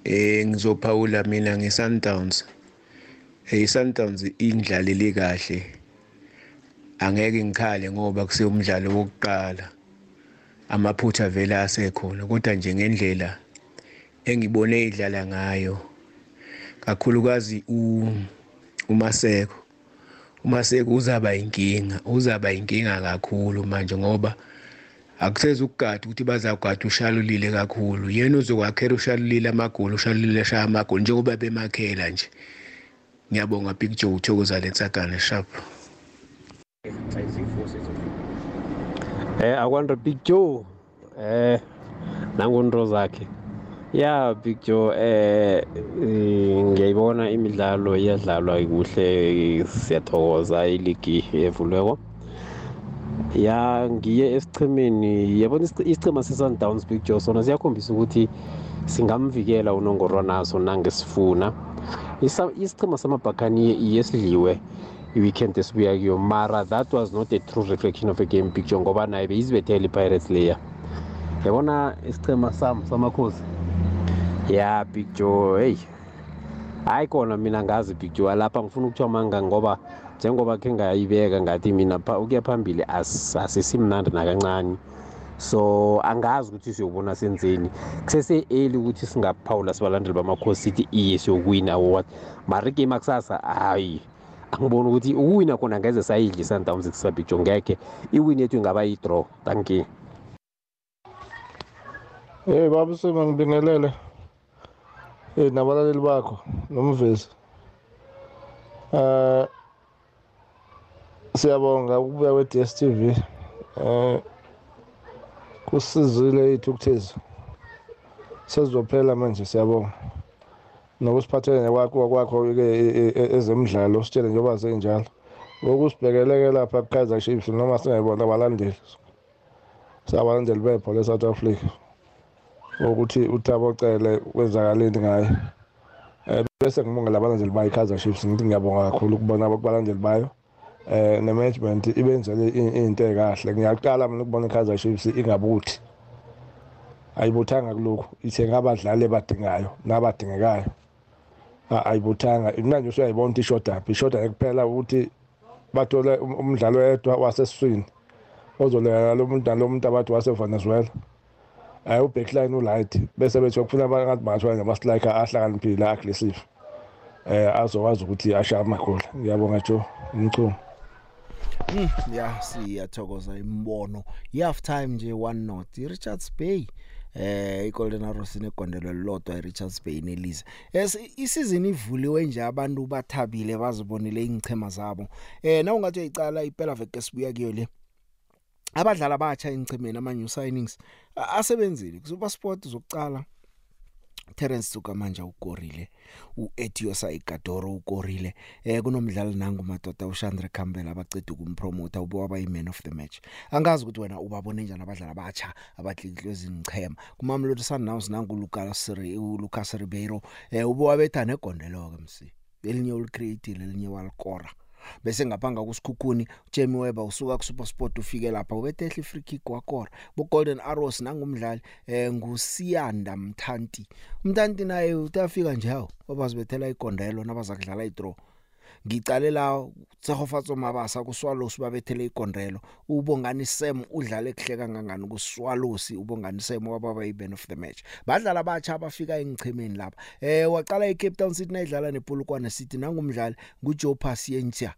eh ngizophawula mina ngeSundowns. Eh Sundowns indlalele kahle. Angeke ngikhale ngoba kuseyumdlalo wokuqala. Amaphutha vele asekhona kodwa nje ngendlela engibone idlala ngayo kakhulukazi uMaseko. uMaseko uzaba inkinga uzaba inkinga kakhulu manje ngoba akuseze ukugada ukuthi bazagada ushalulile kakhulu. Yena uzokwakhela ushalulile amagoli ushalulile ashaya amagoli njengoba bemakhela nje. Ngiyabonga Big Joe uthokoza lensagane sharp. Eh akwanda Big Joe. Eh nangonto zakhe. Ya Big Joe eh ngiyayibona imidlalo iyadlalwa kuhle siyathokoza iligi evulweko. Ya ngiye esichemeni yabona isichema se-Sundowns Big Joe sona siyakhombisa ukuthi singamvikela unongorwana naso nangesifuna isichema samabhakani yesidliwe i-weekend esibuya kuyo mara that was not a true reflection of a game picture ngoba naye beyizibethele i-pirates leya. Yabona isichema sam samakhosi? Ya big joe heyi hayi kona mina ngazi big joe lapha ngifuna ukuthiwa manga ngoba njengoba khe ngayibeka ngathi mina ukuya phambili asisimnandi nakancane so angazi ukuthi siyobona senzeni. Kusese-eli ukuthi singaphawula sibalandeli bamakhosi sithi iye siyokuwina award mara igame akusasa hayi angiboni ukuthi ukuwina khona ngeze sayidla i-sundowns kusabhijo ngekhe iwini yethu ingaba yi-draw thank you. Hey baba Sima ngibingelele. Eh nabalaleli bakho nomvezi. Eh siyabonga ukubuya kwe-DStv. Eh kusizile ithukuthezi. Sezizophela manje siyabonga. Nokusiphathele kwakho kwakho ke ezemidlalo sitshele njengoba senjalo. Ngokusibhekeleke lapha ku-Kaizer Chiefs noma singayibona abalandeli. Sabalandeli bebhola e-South Africa. Ukuthi uThabo Cele kwenzakaleni ngaye. Eh bese ngibongela abalandeli bayo iKaizer Chiefs ngithi ngiyabonga kakhulu ukubona abalandeli bayo. Eh ne management ibenzele into ekahle ngiyaqala mina ukubona iKaizer Chiefs ingabuthi. Ayibuthanga kulokhu. Ithenga abadlali abadingayo nabadingekayo. Ayibuthanga. Manje usuyayibona ukuthi ishoda ishoda kuphela ukuthi bathole umdlalo wedwa wasesiswini. Ozoleya lo mdlalo umuntu abathi wasevenezuela hayi ubackline ulight bese bethi kufuna abantu bangathwala ngama-striker ahlakaniphile aggressive eh azokwazi ukuthi ashaya amagoli ngiyabonga jo umchumo Mm, ya siyathokoza imbono. I-half time nje one not. i-Richards Bay eh iGolden Arrows inegondelo lodwa iRichards Bay nelize es isizini ivuliwe nje abantu bathabile bazibonile ingchema zabo. Eh na ungathi uyicala iphela veke sibuya kuyo le abadlali abatsha ingchemeni ama new signings asebenzile. Kusuper sport zokucala Terence Tsukamanja ukorile uEtiosa Igadoro ukorile eh kunomdlali nangu madoda uShandre Campbell abaceda ukumpromoter ube waba iman of the match. Angazi ukuthi wena ubabone njani abadlali abatsha abadlikihlwe zingchema kumamlodi Sundowns nangu Lucas Siri uLucas Ribeiro eh ube wabetha negondelo ke msi. Elinye ulicreate elinye walikora bese ngapanga kusikhukhuni Jamie Weber usuka ku SuperSport ufike lapha ubethehla free kick wakora bo Golden Arrows nangumdlali eh ngusiyanda Mthanti. Mthanti naye utafika nje hawo wabazibethela igondelo nabaza kudlala idraw. Ngicalela Tsehofatso Mabasa kuswalosi babethele igondelo ubongani Sam udlala ekuhle kangangani kuswalosi ubongani Sam wababa iban of the match. Badlala abatsha abafika engichemeni lapha eh waqala eCape Town City nayidlala nePolokwane City nangumdlali nguJoe Pasientia.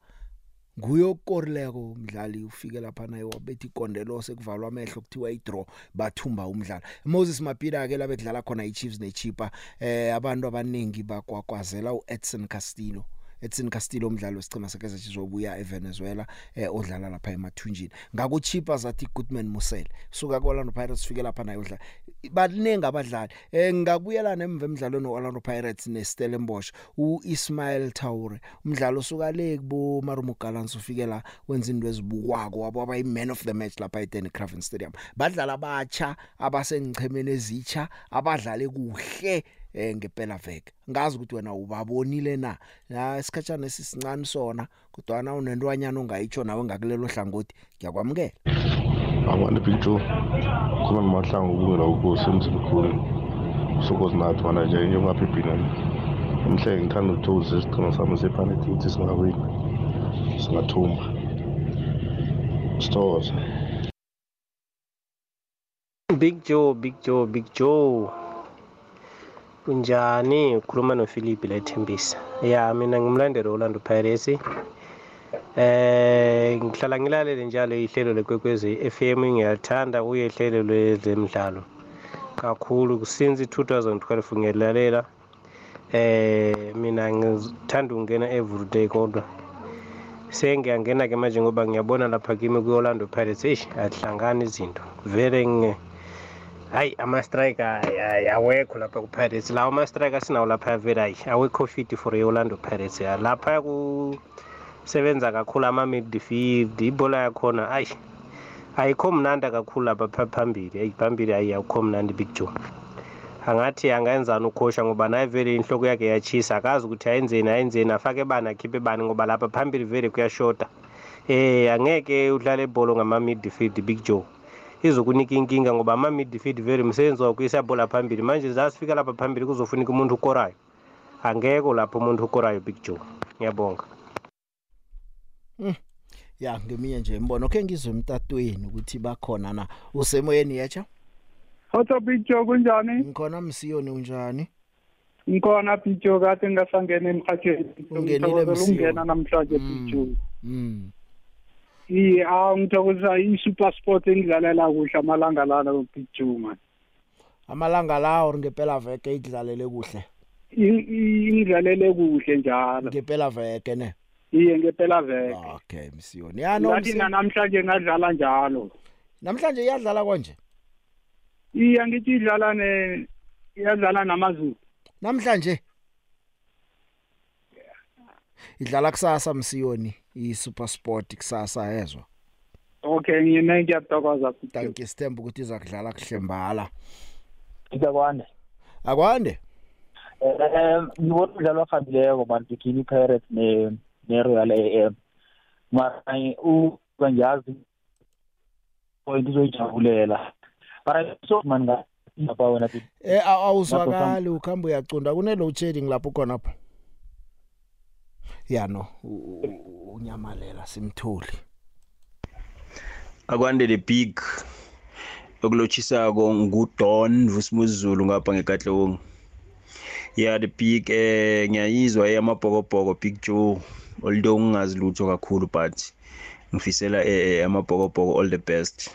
Nguye okorileko umdlali ufike lapha naye wabethi ikondelo sekuvalwa amehlo kuthiwa idraw bathumba umdlalo. Moses Mapira ke labe kudlala khona iChiefs neChipa eh abantu abaningi bakwakwazela uEdson Castillo. Edson Castillo umdlali wesicema sekeze sizobuya eVenezuela eh odlala lapha emathunjini. Ngakuchipa zathi Goodman Musele suka kwaLorlando Pirates fike lapha naye odlala baningi abadlali. Eh ngakubuyela nemva emidlalweni oOrlando Pirates neStellenbosch uIsmail Taure umdlalo suka le kubo Marumo Gallants ufike la wenza into ezibukwako wabo abayi man of the match lapha eDenny Craven Stadium. Badlala abatsha abasengchemeni ezitsha abadlale kuhle. Eh ngempela veke. Ngazi ukuthi wena ubabonile na? La isikhatshana esisincane sona kodwa na unentwanyana ongayitsho nawe ngakulelo hlangothi? Ngiyakwamukela. Abanye picture khona nomahlangu ubungela ukuze emzimkhulu sokozi nathi mana nje yongaphiphina umhle ngithanda ukuthokoza isiqhema sami seplanet ukuthi singawina singathumba. Sithokoze. Big Joe, Big Joe, Big Joe. Kunjani? Ukhuluma noPhilip la eThembisa. Ya, mina ngimlandeli Orlando Pirates. Eh, ngihlala ngilalele njalo ihlelo lekwekwezi FM ngiyalithanda kuye ihlelo lezemidlalo. Kakhulu since 2012 ngiyalalela. Eh, mina ngithanda ukungena every day kodwa sengiyangena ke manje ngoba ngiyabona lapha kimi ku-Orlando Pirates eish ahlangana izinto vele nge hayi ama-striker ay- awekho lapha ku-Pirates lawo ama-striker sinawo lapha vele hayi awekho fit for i-Orlando Pirates ya. Lapha kusebenza kakhulu ama-midfield ibhola yakhona ayi ayikho mnanda kakhulu lapha pha- phambili. Eyi phambili ayi awukho mnandi big joe. Angathi angayenzani ukhosha ngoba naye vele inhloko yakhe yachisa akazi ukuthi ayenzeni ayenzeni afake bani akhiphe bani ngoba lapha phambili vele kuyashoda eh angeke udlale ibholo ngama-midfield big joe. Izokunika inkinga ngoba ama-midfield vele umsebenzi wawo kuyisa bola phambili manje zasifika lapha phambili kuzofunika umuntu ukorayo angekho lapho umuntu ukorayo big joe ngiyabonga Mm. ya ngeminye nje imbono ke ngizwe emtatweni ukuthi bakhona na usemoyeni yacha Hotho Picho kunjani? ngikhona msiyoni unjani Ngikhona Picho kade ngasangena emhathweni. Ungenile Ngithokozela Msiyo. ukungena namhlanje Picho. mm Iye, awu ngithokoza i-Super Sport engidlalela kuhle amalanga lana Picho man. amalanga lawo ngempela veke idlalele kuhle I- i- Ingidlalele kuhle njalo. ngempela veke ne Iye ngempela veke. okay msiyoni ya no Ngathi na namhlanje ngadlala njalo. namhlanje iyadlala konje Iye ngithi idlala ne iyadlala namaZulu. namhlanje idlala kusasa msiyoni i-super sport kusasa yezwa Okay ngiyena ngiyathokoza Picho. thank you sithemba ukuthi iza kudlala kuhlembala Ngizakwande. akwande Eh ngibona umdlalo ohambileko man Bikini Pirates ne ne Royal AM. Mara u bangiyazi point izoyijabulela. Mara so man nga lapha wena Big. eh aw- awuzwakali ukhamba uyacunda kune load shedding lapho khona lapho ya no u- u- unyamalela simtholi. Akwande the big okulotshisako ngudon vusimuzulu ngapha ngekatlewong ya the big eh ngiyayizwa eyamabhokobhoko big joe. Although ngingazi lutho kakhulu but ngifisela eh, eh, amabhokobhoko all the best.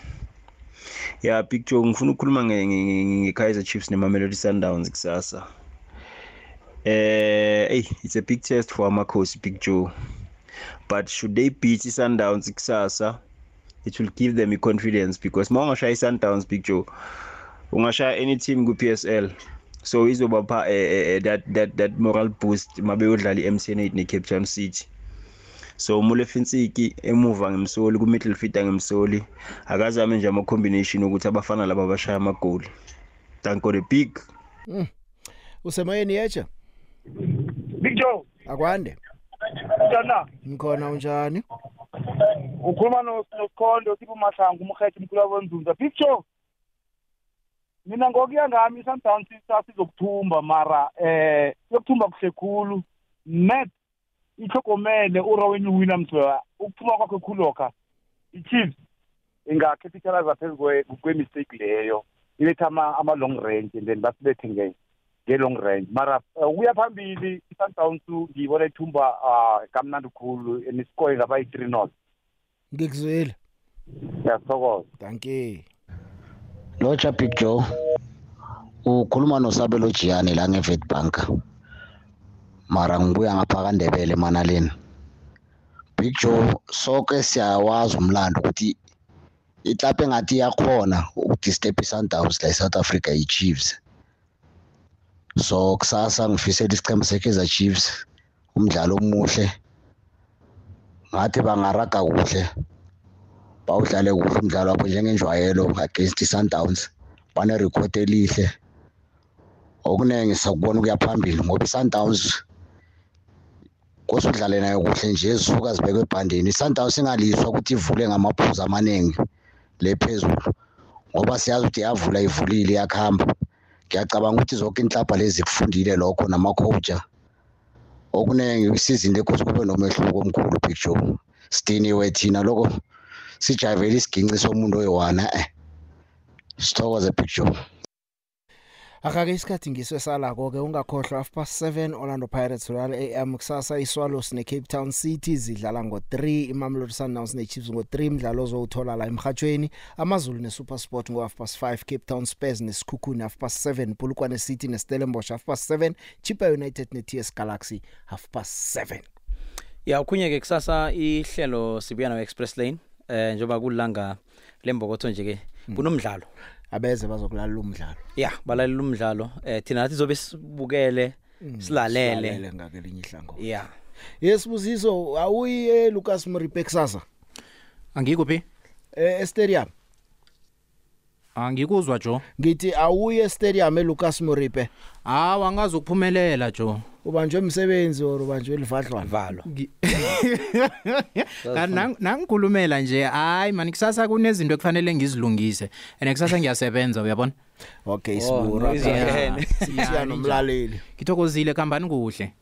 Ya big joe ngifuna ukukhuluma nge- nge- nge- nge-kaizer chiefs nemamelodi sundowns kusasa. Eh hey it's a big test for amakhosi big joe. But should they beat i-sundowns kusasa it will give them i-confidence because ma ungashaya i-sundowns big joe ungashaya any team ku-psl so izobapha eh, eh, eh, that, that, that moral boost ma beyodlala i-mtn 8 ne-cape town city. So mulefinsiki emuva ngemsoli ku-middle fielder ngemsoli akazame nje ama-combination ukuthi abafana laba bashaya amagoli danko the big. Mm. usemoyeni yecha Big Joe, akwande. Njani? ngikhona unjani? Ukhuluma no- nosikhondo sipho mahlangu umkhetho umkhulu wabonzunza Big Joe mina ngokuya ngami i-Sundowns sasizokuthumba mara eh yokuthumba kuhle khulu. Net ihlogomele uraweni Williams ukuphuma kwakhe khulu lokha i-Chiefs ingacapitalize phezu kwe- kwe-mistake leyo. Iletha ama- ama-long range and then basibethe nge nge-long range. Mara uh, ukuya phambili i-sundowns ngiyibona ithumba uh, kamnandi khulu and iscore ingaba yi-three not ngikuzwile. Ngiyathokoza. Danke lotsha big joe ukhuluma nosabelo jiyane la nge-vetbank mara ngibuya ngapha kandebele emanaleni. Big joe soke siyawazi umlando ukuthi iklap engathi iyakhona ukudisturb i-sundowns la e-south africa yi-chiefs so kusasa ngifisela isichema se-kaizer chiefs umdlalo omuhle. Ngathi bangaraga kuhle bawudlale kuhle umdlalo wabo njengenjwayelo against i-sundowns banerekhodi elihle. Okuningi sakubona ukuya phambili ngoba i-sundowns kose udlale nayo kuhle nje zisuka zibekwe ebhandeni i-sundowns ingaliswa ukuthi ivule ngamaphuzu amaningi le phezulu ngoba siyazi ukuthi yavula ivulile yakuhamba ngiyacabanga ukuthi zonke inhlabha lezi kufundile lokho namacoacha okuningi isizini lekhosi kube nomehluko omkhulu big joe. Sidiniwe thina loko? Sijayivele isiginci somuntu oyi-one eh? Sithokoze big joe. Akake isikhathi ngiswe salako ke ungakhohlwa half past 7 Orlando Pirates Royal AM kusasa iSwallows neCape Town City zidlala ngo3 iMamelodi Sundowns neChiefs ngo3 umdlalo ozowuthola la emhathweni AmaZulu neSuperSport ngo half past 5 Cape Town Spurs neSikhukhuni half past 7 Polokwane City neStellenbosch half past 7 Chippa United neTS Galaxy half past 7 ya ukhunye ke kusasa ihlelo sibuya nayo express lane eh njoba kulanga lembokotho nje ke kunomdlalo. Abeze bazokulalela umdlalo. Ya balalela umdlalo. Eh thina nathi zobe sibukele silalele. ngakelinye ihlango ya. Yesibuziso awuyi eLucas Moripe kusasa? Angikuphi eh estadium. Angikuzwa jo ngithi awuyi estadium eLucas Moripe. Hawa angazi ukuphumelela jo ubanjwe umsebenzi or ubanjwe livadlwana? Valo nangikhulumela nje hayi man kusasa kunezinto ekufanele ngizilungise and kusasa ngiyasebenza uyabona? Okay sibura siya nomlaleli ngithokozile kambani kuhle.